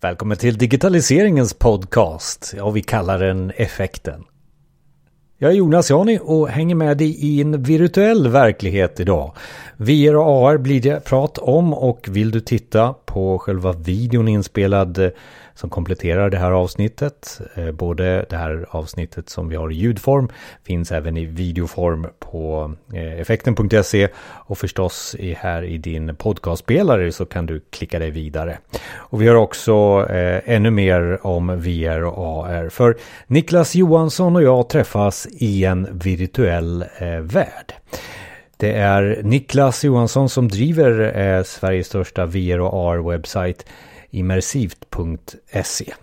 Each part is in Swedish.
Välkommen till digitaliseringens podcast. Ja, vi kallar den Effekten. Jag är Jonas Jani och hänger med dig i en virtuell verklighet idag. VR och AR blir det prat om och vill du titta på själva videon inspelad eh, som kompletterar det här avsnittet. Eh, både det här avsnittet som vi har i ljudform finns även i videoform på eh, effekten.se och förstås här i din podcastspelare så kan du klicka dig vidare. Och vi har också ännu mer om VR och AR för Niklas Johansson och jag träffas i en virtuell värld. Det är Niklas Johansson som driver eh, Sveriges största VR och AR-webbsajt immersivt.se.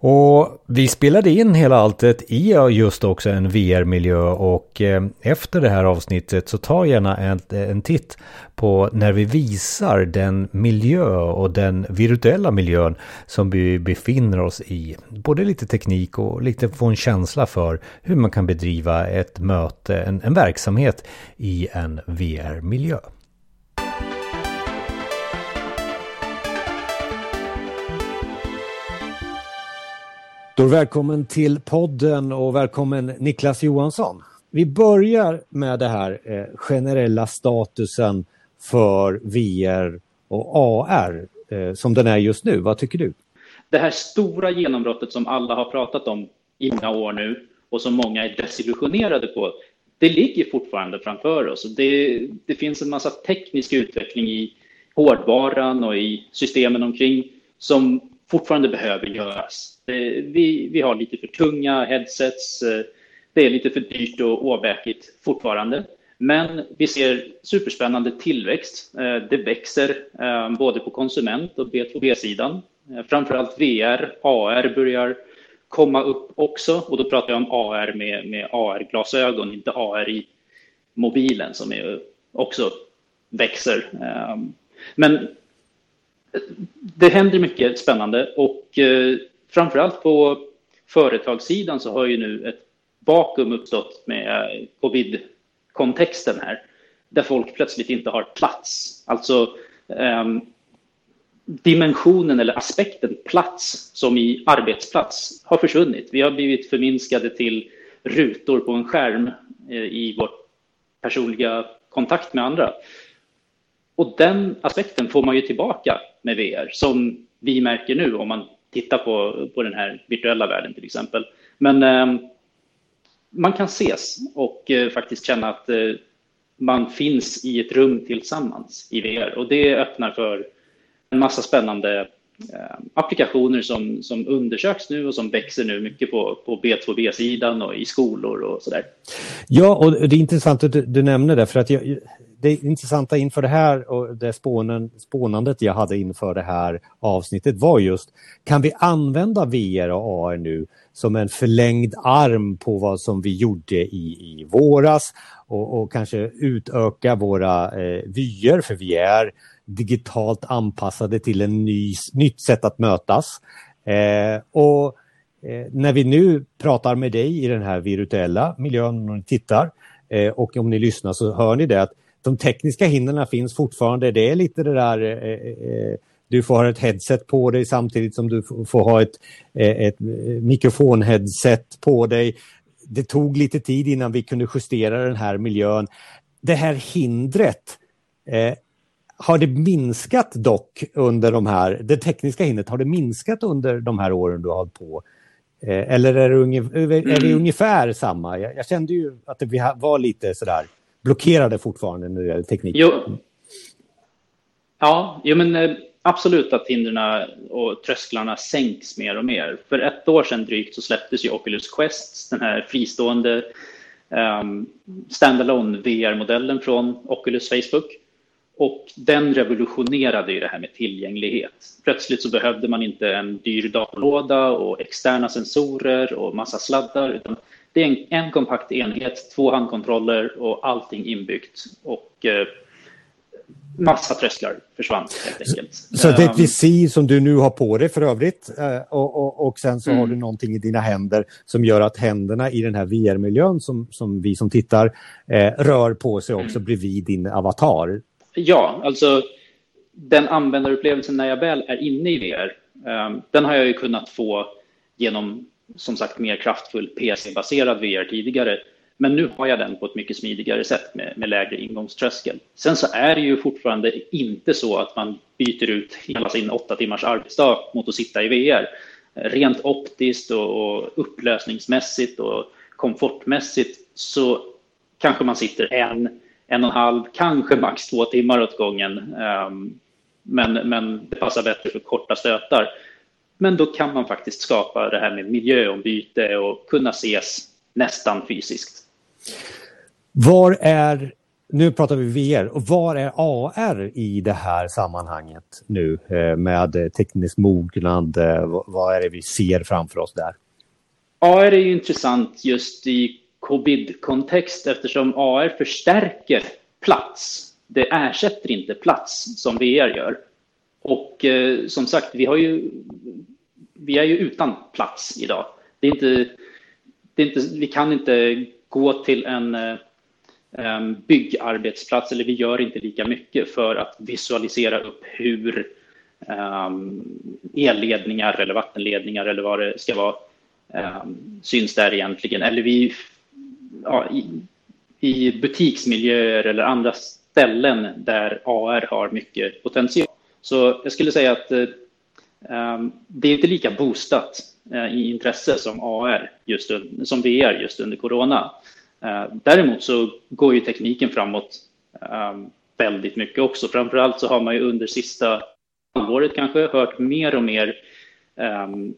Och vi spelade in hela alltet i just också en VR-miljö och eh, efter det här avsnittet så ta gärna en, en titt på när vi visar den miljö och den virtuella miljön som vi befinner oss i. Både lite teknik och lite få en känsla för hur man kan bedriva ett möte, en, en verksamhet i en VR-miljö. Då välkommen till podden och välkommen Niklas Johansson. Vi börjar med det här eh, generella statusen för VR och AR eh, som den är just nu. Vad tycker du? Det här stora genombrottet som alla har pratat om i många år nu och som många är desillusionerade på, det ligger fortfarande framför oss. Det, det finns en massa teknisk utveckling i hårdvaran och i systemen omkring som fortfarande behöver göras. Vi, vi har lite för tunga headsets. Eh, det är lite för dyrt och åbäkigt fortfarande. Men vi ser superspännande tillväxt. Eh, det växer eh, både på konsument och B2B-sidan. Framförallt VR, AR börjar komma upp också. Och då pratar jag om AR med, med AR-glasögon, inte AR i mobilen som är också växer. Men det händer mycket spännande och eh, framförallt på företagssidan så har ju nu ett vakuum uppstått med eh, covid-kontexten här, där folk plötsligt inte har plats. Alltså eh, dimensionen eller aspekten plats som i arbetsplats har försvunnit. Vi har blivit förminskade till rutor på en skärm eh, i vår personliga kontakt med andra. Och den aspekten får man ju tillbaka med VR som vi märker nu om man tittar på, på den här virtuella världen till exempel. Men eh, man kan ses och eh, faktiskt känna att eh, man finns i ett rum tillsammans i VR och det öppnar för en massa spännande eh, applikationer som, som undersöks nu och som växer nu mycket på, på B2B-sidan och i skolor och sådär. Ja, och det är intressant att du, du nämner det för att jag, det intressanta inför det här och det spånen, spånandet jag hade inför det här avsnittet var just kan vi använda VR och AR nu som en förlängd arm på vad som vi gjorde i, i våras och, och kanske utöka våra eh, vyer för vi är digitalt anpassade till en ny, nytt sätt att mötas. Eh, och eh, när vi nu pratar med dig i den här virtuella miljön, om ni tittar eh, och om ni lyssnar så hör ni det att de tekniska hindren finns fortfarande. Det är lite det där eh, eh, du får ha ett headset på dig samtidigt som du får ha ett, eh, ett mikrofonheadset på dig. Det tog lite tid innan vi kunde justera den här miljön. Det här hindret, eh, har det minskat dock under de här, det tekniska hindret, har det minskat under de här åren du har hållit på? Eh, eller är det, ungefär, är det mm. ungefär samma? Jag, jag, kände ju att det var lite sådär blockerade fortfarande när det gäller teknik. Jo. Ja, jo, men eh, absolut att hindren och trösklarna sänks mer och mer. För ett år sedan drygt så släpptes ju Oculus Quest, den här fristående um, standalone VR-modellen från Oculus Facebook. Och den revolutionerade ju det här med tillgänglighet. Plötsligt så behövde man inte en dyr datorlåda och externa sensorer och massa sladdar, utan det är en, en kompakt enhet, två handkontroller och allting inbyggt. Och eh, massa trösklar försvann helt enkelt. Så det är ett visir som du nu har på dig för övrigt eh, och, och, och sen så mm. har du någonting i dina händer som gör att händerna i den här VR-miljön som, som vi som tittar eh, rör på sig också mm. bredvid din avatar. Ja, alltså den användarupplevelsen när jag väl är inne i VR Ehm, den har jag ju kunnat få genom som sagt mer kraftfull PC-baserad VR tidigare. Men nu har jag den på ett mycket smidigare sätt med, med lägre ingångströskel. Sen så är det ju fortfarande inte så att man byter ut hela sin åtta timmars arbetsdag mot att sitta i VR. Rent optiskt och, och upplösningsmässigt och komfortmässigt så kanske man sitter en, en och en halv, kanske max två timmar åt gången. Um, men, men det passar bättre för korta stötar. Men då kan man faktiskt skapa det här med miljöombyte och kunna ses nästan fysiskt. Var är, nu pratar vi VR, och var är AR i det här sammanhanget nu eh, med teknisk mognad? Eh, vad är det vi ser framför oss där? AR är ju intressant just i covid-kontext eftersom AR förstärker plats. Det ersätter inte plats som VR gör. Och eh, som sagt, vi, har ju, vi är ju utan plats idag. Det är inte, det är inte, vi kan inte gå till en um, byggarbetsplats, eller vi gör inte lika mycket för att visualisera upp hur um, elledningar eller vattenledningar eller vad det ska vara um, syns där egentligen. Eller vi, ja, i, i butiksmiljöer eller andra ställen där AR har mycket potential. Så jag skulle säga att eh, ehm, det är inte lika boostat eh, i intresse som AR, just, som VR just under corona. Eh, däremot så går ju tekniken framåt ehm, väldigt mycket också. Framförallt så har man ju under sista halvåret kanske hört mer och mer ehm,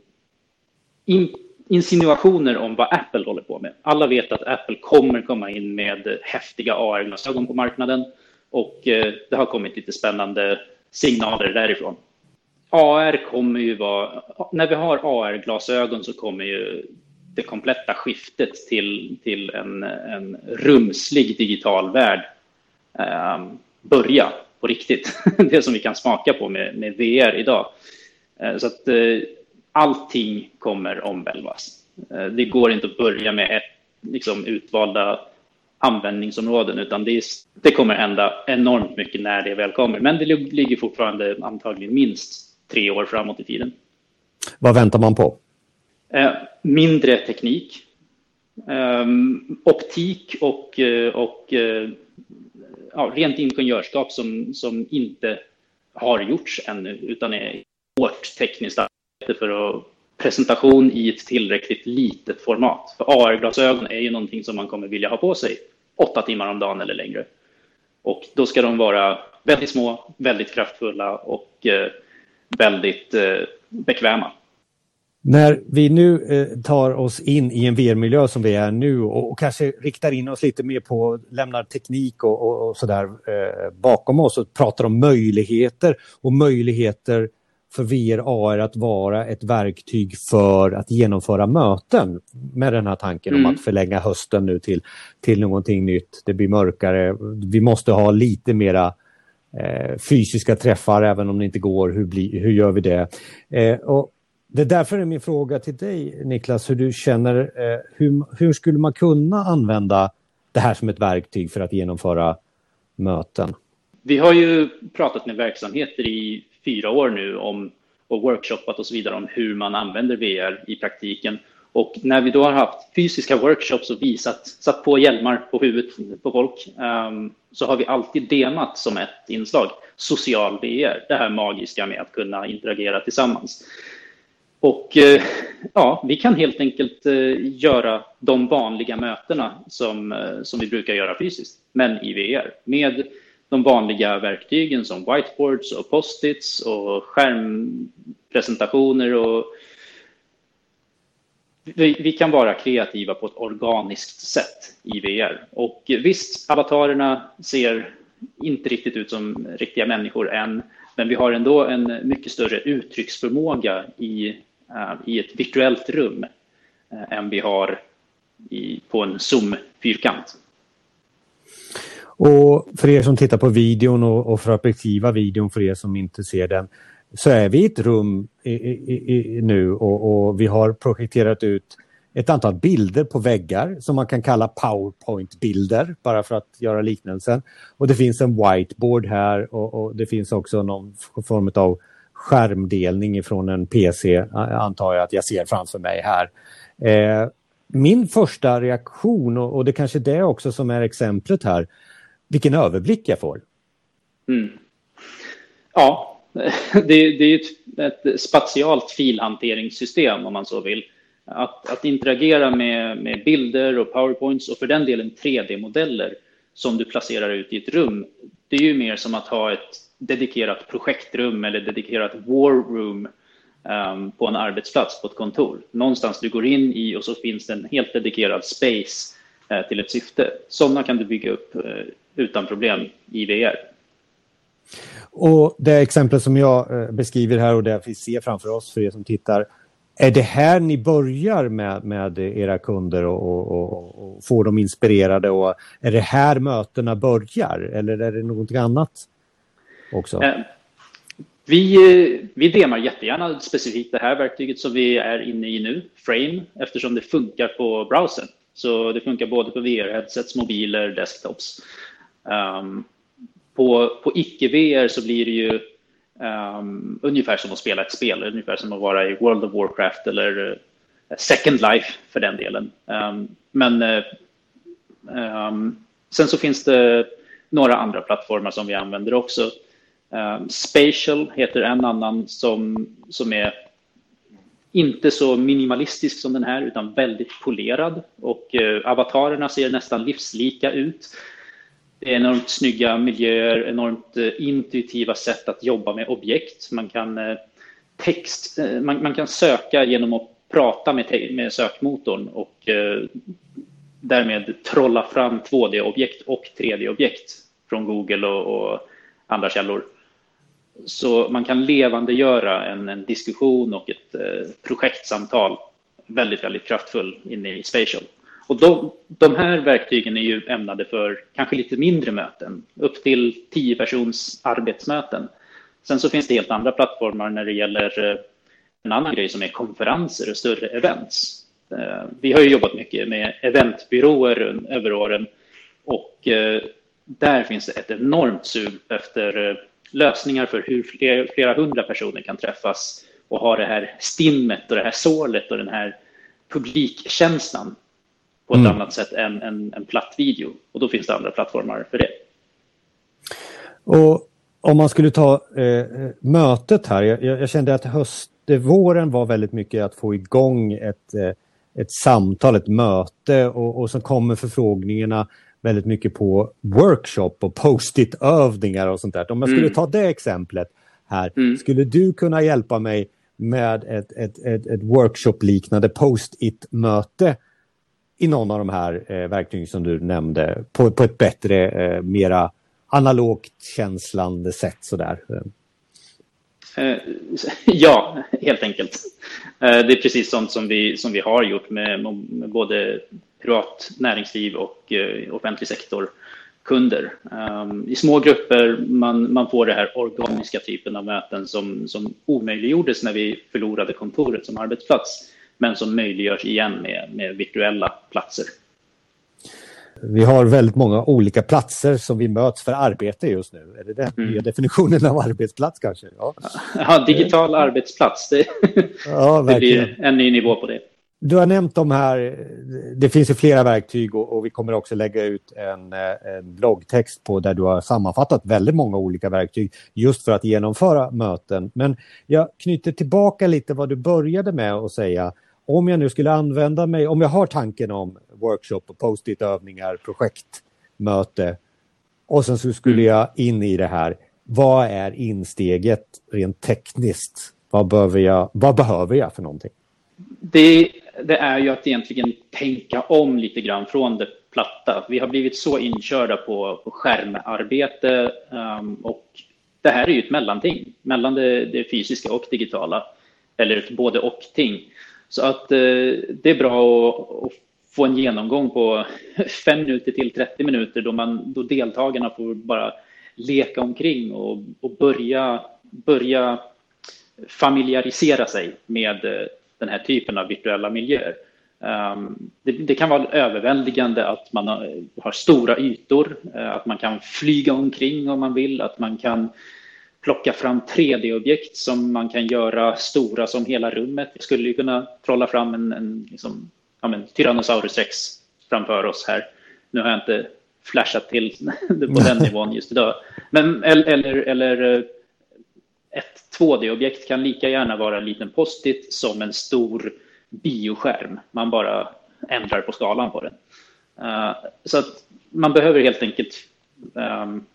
in, insinuationer om vad Apple håller på med. Alla vet att Apple kommer komma in med häftiga AR-glasögon på marknaden och det har kommit lite spännande signaler därifrån. AR kommer ju vara, när vi har AR-glasögon så kommer ju det kompletta skiftet till, till en, en rumslig digital värld eh, börja på riktigt. det som vi kan smaka på med, med VR idag. Eh, så att eh, allting kommer omvälvas. Eh, det går inte att börja med ett liksom, utvalda användningsområden, utan det, är, det kommer hända enormt mycket när det väl kommer. Men det ligger fortfarande antagligen minst tre år framåt i tiden. Vad väntar man på? Eh, mindre teknik, eh, optik och, eh, och eh, ja, rent ingenjörskap som, som inte har gjorts ännu, utan är hårt tekniskt arbete för att presentation i ett tillräckligt litet format. För AR-glasögon är ju någonting som man kommer vilja ha på sig åtta timmar om dagen eller längre. Och då ska de vara väldigt små, väldigt kraftfulla och eh, väldigt eh, bekväma. När vi nu eh, tar oss in i en VR-miljö som vi är nu och, och, kanske riktar in oss lite mer på, lämnar teknik och, och, och sådär eh, bakom oss och pratar om möjligheter och möjligheter för VR AR att vara ett verktyg för att genomföra möten med den här tanken mm. om att förlänga hösten nu till, till någonting nytt. Det blir mörkare. Vi måste ha lite mera eh, fysiska träffar även om det inte går. Hur, bli, hur gör vi det? Eh, och det är därför är min fråga till dig Niklas, hur du känner, eh, hur, hur skulle man kunna använda det här som ett verktyg för att genomföra möten? Vi har ju pratat med verksamheter i fyra år nu om, och workshoppat och så vidare om hur man använder VR i praktiken. Och när vi då har haft fysiska workshops och visat, satt på hjälmar på huvudet på folk, um, så har vi alltid demat som ett inslag, social VR, det här magiska med att kunna interagera tillsammans. Och uh, ja, vi kan helt enkelt uh, göra de vanliga mötena som, uh, som vi brukar göra fysiskt, men i VR, med de vanliga verktygen som whiteboards och post-its och skärmpresentationer och vi, vi, kan vara kreativa på ett organiskt sätt i VR. Och visst, avatarerna ser inte riktigt ut som riktiga människor än, men vi har ändå en mycket större uttrycksförmåga i, uh, i ett virtuellt rum uh, än vi har i, på en Zoom-fyrkant. Och för er som tittar på videon och, och för att beskriva videon för er som inte ser den så är vi i ett rum i, i, i, nu och, och, vi har projekterat ut ett antal bilder på väggar som man kan kalla powerpoint-bilder bara för att göra liknelsen. Och det finns en whiteboard här och, och det finns också någon form av skärmdelning från en PC antar jag att jag ser framför mig här. Eh, min första reaktion, och det kanske är det också som är exemplet här, vilken överblick jag får. Mm. Ja, det, det är ett, ett spatialt filhanteringssystem om man så vill. Att, att interagera med, med bilder och powerpoints och för den delen 3D-modeller som du placerar ut i ett rum, det är ju mer som att ha ett dedikerat projektrum eller dedikerat war room um, på en arbetsplats på ett kontor. Någonstans du går in i och så finns det en helt dedikerad space uh, till ett syfte. Sådana kan du bygga upp uh, utan problem i VR. Och det exempel som jag uh, beskriver här och det vi ser framför oss för er som tittar, är det här ni börjar med, med era kunder och, och, och, får dem inspirerade? Och är det här mötena börjar eller är det någonting annat också? Eh, vi, vi demar jättegärna specifikt det här verktyget som vi är inne i nu, Frame, eftersom det funkar på browsern. Så det funkar både på VR-headsets, mobiler, desktops. Um, på på icke-VR så blir det ju um, ungefär som att spela ett spel, ungefär som att vara i World of Warcraft eller eh, Second Life för den delen. Um, men um, sen så finns det några andra plattformar som vi använder också. Um, Spatial heter en annan som, som är inte så minimalistisk som den här utan väldigt polerad och uh, avatarerna ser nästan livslika ut. Det är enormt snygga miljöer, enormt eh, intuitiva sätt att jobba med objekt. Man kan, eh, text, eh, man, man, kan söka genom att prata med, med sökmotorn och därmed trolla fram 2D-objekt och 3D-objekt från Google och, och andra källor. Så man kan levandegöra en, en diskussion och ett eh, projektsamtal väldigt, väldigt kraftfull inne i Spatial. Och de, de, här verktygen är ju ämnade för kanske lite mindre möten, upp till 10 persons arbetsmöten. Sen så finns det helt andra plattformar när det gäller eh, en annan grej som är konferenser och större events. Eh, vi har ju jobbat mycket med eventbyråer över åren och eh, där finns det ett enormt sug efter lösningar för hur flera, flera hundra personer kan träffas och ha det här stimmet och det här sålet och den här publikkänslan på ett mm. annat sätt än en, en platt video. Och då finns det andra plattformar för det. Och om man skulle ta eh, mötet här, jag, jag, kände att höst, våren var väldigt mycket att få igång ett, eh, ett samtal, ett möte och, och så kommer förfrågningarna väldigt mycket på workshop och post-it-övningar och sånt där. Om jag skulle mm. ta det exemplet här, mm. skulle du kunna hjälpa mig med ett, ett, ett, ett workshop-liknande post-it-möte i någon av de här eh, verktygen som du nämnde på, på ett bättre, eh, mera analogt känslande sätt sådär? Eh, ja, helt enkelt. Eh, det är precis sånt som vi, som vi har gjort med, med både privat näringsliv och eh, offentlig sektor kunder. Ehm, I små grupper man, man får den här organiska typen av möten som, som omöjliggjordes när vi förlorade kontoret som arbetsplats men som möjliggörs igen med, med virtuella platser. Vi har väldigt många olika platser som vi möts för arbete just nu. Är det den mm. nya definitionen av arbetsplats kanske? Ja, ja digital arbetsplats. Det, ja, det blir en ny nivå på det. Du har nämnt de här, det finns ju flera verktyg och, och vi kommer också lägga ut en, en, bloggtext på där du har sammanfattat väldigt många olika verktyg just för att genomföra möten. Men jag knyter tillbaka lite vad du började med att säga. Om jag nu skulle använda mig, om jag har tanken om workshop och post-it-övningar, projektmöte och sen så skulle jag in i det här. Vad är insteget rent tekniskt? Vad behöver jag, vad behöver jag för någonting? Det det är ju att egentligen tänka om lite grann från det platta. Vi har blivit så inkörda på, på skärmarbete um, och det här är ju ett mellanting mellan det, det fysiska och digitala eller ett både och-ting. Så att eh, det är bra att, att, få en genomgång på 5 minuter till 30 minuter då, man, då deltagarna får bara leka omkring och, och börja, börja familiarisera sig med eh, den här typen av virtuella miljöer. Um, det, det, kan vara överväldigande att man har, har, stora ytor, eh, att man kan flyga omkring om man vill, att man kan plocka fram 3D-objekt som man kan göra stora som hela rummet. Vi skulle ju kunna trolla fram en, en liksom, ja, men, Tyrannosaurus rex framför oss här. Nu har jag inte flashat till på den nivån just idag. Men, eller, eller eh, ett 2D-objekt kan lika gärna vara en liten post-it som en stor bioskärm. Man bara ändrar på skalan på den. Uh, så att man behöver helt enkelt um,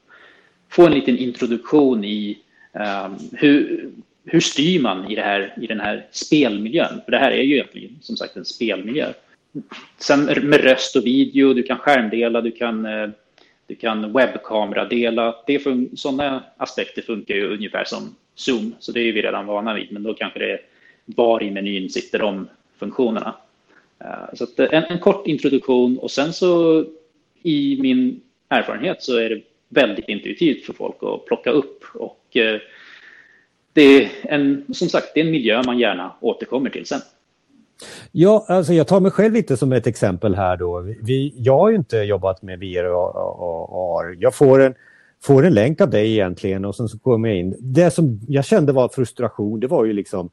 få en liten introduktion i ehm, hur, hur styr man i, det här, i den här spelmiljön? För det här är ju egentligen som sagt en spelmiljö. Sen med röst och video, du kan skärmdela, du kan, eh, du kan webbkameradela. sådana aspekter funkar ju ungefär som Zoom, så det är vi redan vana vid, men då kanske det är var i menyn sitter de funktionerna. Uh, så eh, en, en kort introduktion och sen så i min erfarenhet så är det väldigt intuitivt för folk att plocka upp. Och eh, det är en, som sagt, det är en miljö man gärna återkommer till sen. Ja, alltså jag tar mig själv lite som ett exempel här då. Vi, jag har ju inte jobbat med VR och AR. Jag får en, får en länk av dig egentligen och sen så kommer jag in. Det som jag kände var frustration, det var ju liksom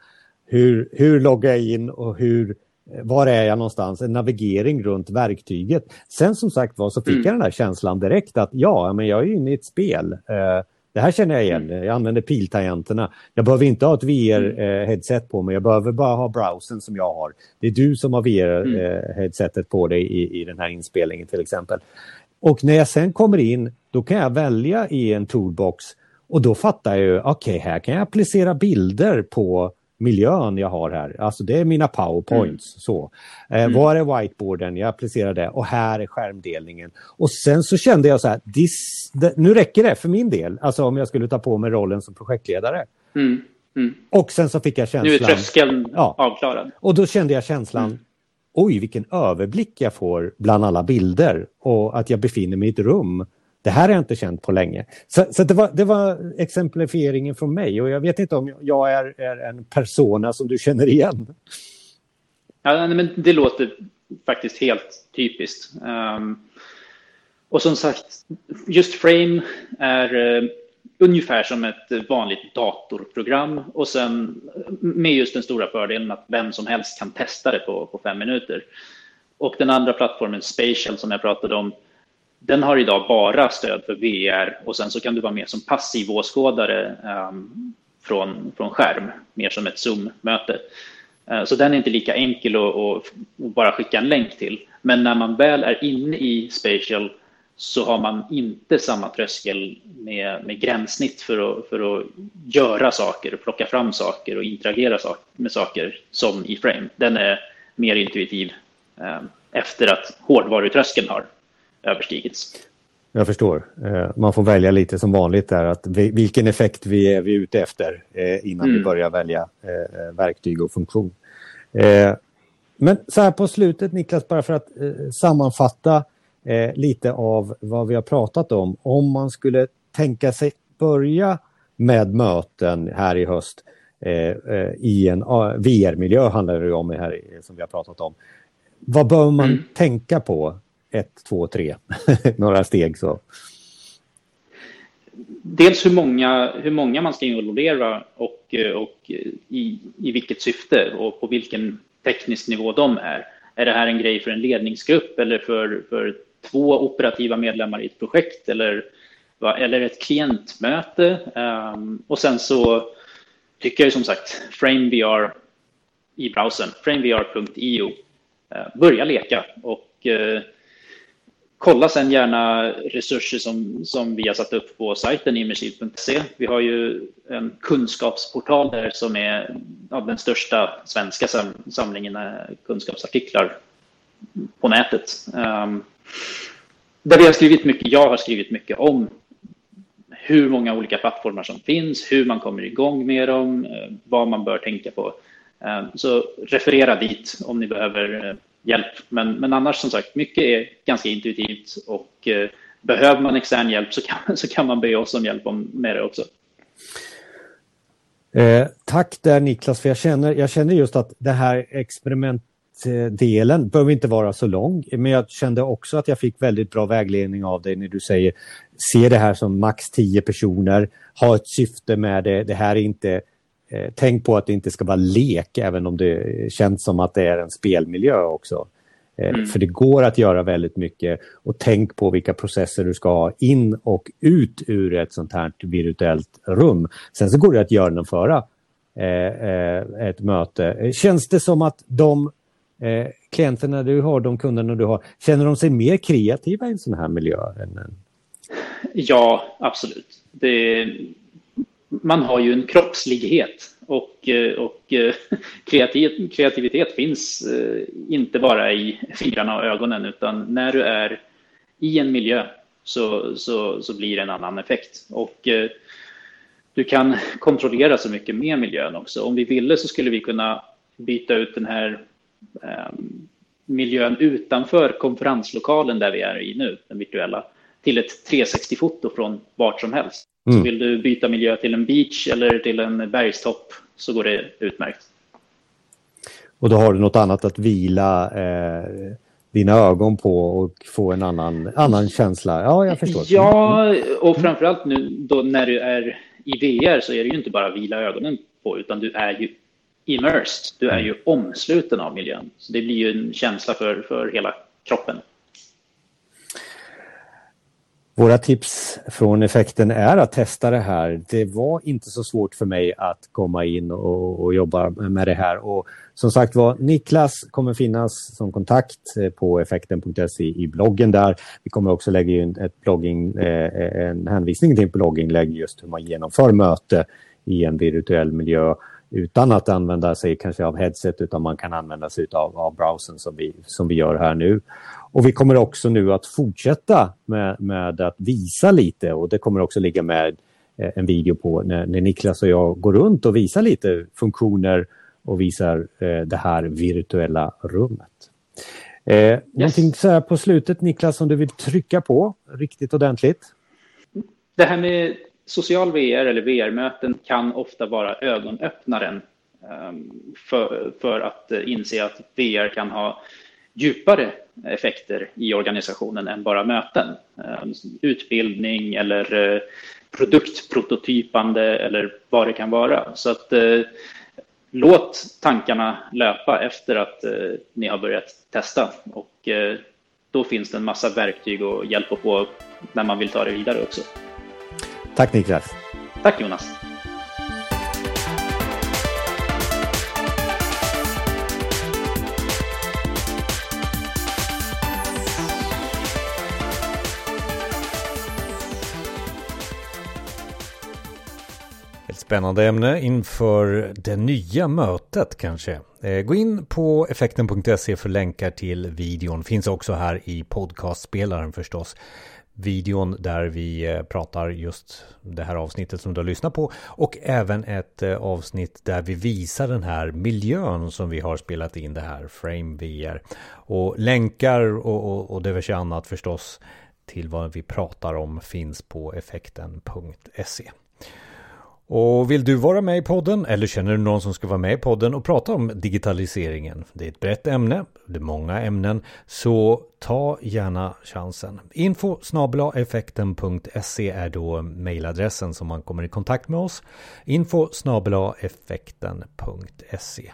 hur, hur loggar jag in och hur var är jag någonstans? En navigering runt verktyget. Sen som sagt var så fick mm. jag den här känslan direkt att ja, men jag är inne i ett spel. Uh, det här känner jag igen. Mm. Jag använder piltangenterna. Jag behöver inte ha ett VR-headset mm. på mig. Jag behöver bara ha browsern som jag har. Det är du som har VR-headsetet mm. på dig i, i den här inspelningen till exempel. Och när jag sen kommer in, då kan jag välja i en toolbox och då fattar jag ju, okej, okay, här kan jag applicera bilder på miljön jag har här. Alltså det är mina powerpoints. Mm. Så. Eh, mm. Var är whiteboarden? Jag applicerar det och här är skärmdelningen. Och sen så kände jag så här, this, det, nu räcker det för min del. Alltså om jag skulle ta på mig rollen som projektledare. Mm. Mm. Och sen så fick jag känslan... Nu är tröskeln ja, avklarad. Och då kände jag känslan, mm. oj vilken överblick jag får bland alla bilder och att jag befinner mig i ett rum det här har jag inte känt på länge. Så, så det, var, det, var, exemplifieringen från mig och jag vet inte om jag är, är en persona som du känner igen. Ja, men det låter faktiskt helt typiskt. Um, och som sagt, just Frame är uh, ungefär som ett vanligt datorprogram och sen med just den stora fördelen att vem som helst kan testa det på, på fem minuter. Och den andra plattformen, Spatial, som jag pratade om, den har idag bara stöd för VR och sen så kan du vara med som passiv åskådare um, från, från skärm, mer som ett Zoom-möte. Uh, så den är inte lika enkel att, att, bara skicka en länk till. Men när man väl är inne i Spatial så har man inte samma tröskel med, med gränssnitt för att, för att göra saker, plocka fram saker och interagera med saker som i Frame. Den är mer intuitiv eh, efter att hårdvarutröskeln har överstigits. Jag förstår. Eh, man får välja lite som vanligt där att vilken effekt vi är vi ute efter eh, innan mm. vi börjar välja eh, verktyg och funktion. Men så här på slutet Niklas, bara för att sammanfatta lite av vad vi har pratat om. Om man skulle tänka sig börja med möten här i höst i en VR-miljö handlar det om här som vi har pratat om. Vad bör man mm. tänka på ett, två, tre, några steg så. Dels hur många, hur många man ska involvera och, och i, i vilket syfte och på vilken teknisk nivå de är. Är det här en grej för en ledningsgrupp eller för, för två operativa medlemmar i ett projekt eller, eller ett klientmöte? Um, och sen så tycker jag som sagt FrameVR i browsern, framevr.io, uh, eh, börja leka och uh, Kolla sen gärna resurser som, som vi har satt upp på sajten immersive.se Vi har ju en kunskapsportal där som är av den största svenska samlingen kunskapsartiklar på nätet. Um, där vi har skrivit mycket, jag har skrivit mycket om hur många olika plattformar som finns, hur man kommer igång med dem, eh, vad man bör tänka på. Um, så referera dit om ni behöver eh, hjälp. Men, men annars som sagt, mycket är ganska intuitivt och eh, behöver man extern hjälp så kan, så kan man be oss om hjälp om, med det också. Eh, tack där Niklas, för jag känner, jag känner just att det här experimentdelen behöver inte vara så lång, men jag kände också att jag fick väldigt bra vägledning av dig när du säger se det här som max 10 personer, ha ett syfte med det, det här är inte eh, Tänk på att det inte ska vara lek även om det känns som att det är en spelmiljö också. Eh, mm. För det går att göra väldigt mycket och tänk på vilka processer du ska ha in och ut ur ett sånt här virtuellt rum. Sen så går det att genomföra eh, eh, ett möte. Känns det som att de eh, klienterna du har, de kunderna du har, känner de sig mer kreativa i en sån här miljö? Än en... Ja, absolut. Det, man har ju en kroppslighet och, eh, och eh, kreativ, kreativitet finns eh, inte bara i fingrarna och ögonen utan när du är i en miljö så, så, så blir det en annan effekt. Och du kan kontrollera så mycket med miljön också. Om vi ville så skulle vi kunna byta ut den här ehm, miljön utanför konferenslokalen där vi är i nu, den virtuella, till ett 360-foto från vart som helst. Mm. Så vill du byta miljö till en beach eller till en bergstopp så går det utmärkt. Och då har du något annat att vila eh, dina ögon på och få en annan, annan känsla. Ja, jag förstår. Ja, och framförallt nu då när du är i VR så är det ju inte bara vila ögonen på utan du är ju immersed. Du är ju omsluten av miljön. Så det blir ju en känsla för, för hela kroppen. Våra tips från effekten är att testa det här. Det var inte så svårt för mig att komma in och, och jobba med det här. Och som sagt var, Niklas kommer finnas som kontakt eh, på effekten.se i bloggen där. Vi kommer också lägga in ett blogging, eh, en hänvisning till ett blogginlägg just hur man genomför möte i en virtuell miljö utan att använda sig kanske av headset utan man kan använda sig av, av browsern som vi, som vi gör här nu. Och vi kommer också nu att fortsätta med, med att visa lite och det kommer också ligga med eh, en video på när, när, Niklas och jag går runt och visar lite funktioner och visar eh, det här virtuella rummet. Eh, yes. Någonting så här på slutet Niklas som du vill trycka på riktigt ordentligt? Det här med social VR eller VR-möten kan ofta vara ögonöppnaren ehm, för, för att inse att VR kan ha djupare effekter i organisationen än bara möten. Ehm, utbildning eller eh, produktprototypande eller vad det kan vara. Så att eh, låt tankarna löpa efter att eh, ni har börjat testa och då finns det en massa verktyg och hjälpa på när man vill ta det vidare också. Tack Niklas. Tack Jonas. Spännande ämne inför det nya mötet kanske. Eh, gå in på effekten.se för länkar till videon. Finns också här i podcastspelaren förstås videon där vi eh, pratar just det här avsnittet som du har lyssnat på och även ett eh, avsnitt där vi visar den här miljön som vi har spelat in det här Frame VR och länkar och, och, och diverse annat förstås till vad vi pratar om finns på effekten.se. Och vill du vara med i podden eller känner du någon som ska vara med i podden och prata om digitaliseringen? Det är ett brett ämne, det är många ämnen, så ta gärna chansen. Info effekten.se är då mejladressen som man kommer i kontakt med oss. Info effekten.se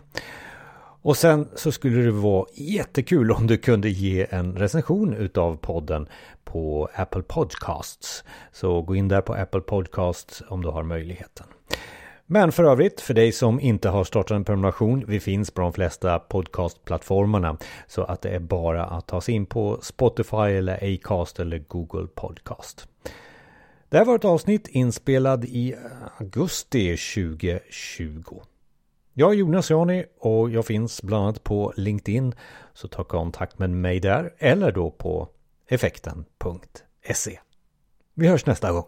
och sen så skulle det vara jättekul om du kunde ge en recension utav podden på Apple Podcasts. Så gå in där på Apple Podcasts om du har möjligheten. Men för övrigt, för dig som inte har startat en prenumeration, vi finns på de flesta podcastplattformarna. Så att det är bara att ta sig in på Spotify eller Acast eller Google Podcast. Det här var ett avsnitt inspelad i augusti 2020. Jag är Jonas Jani och jag finns bland annat på LinkedIn. Så ta kontakt med mig där eller då på effekten.se. Vi hörs nästa gång.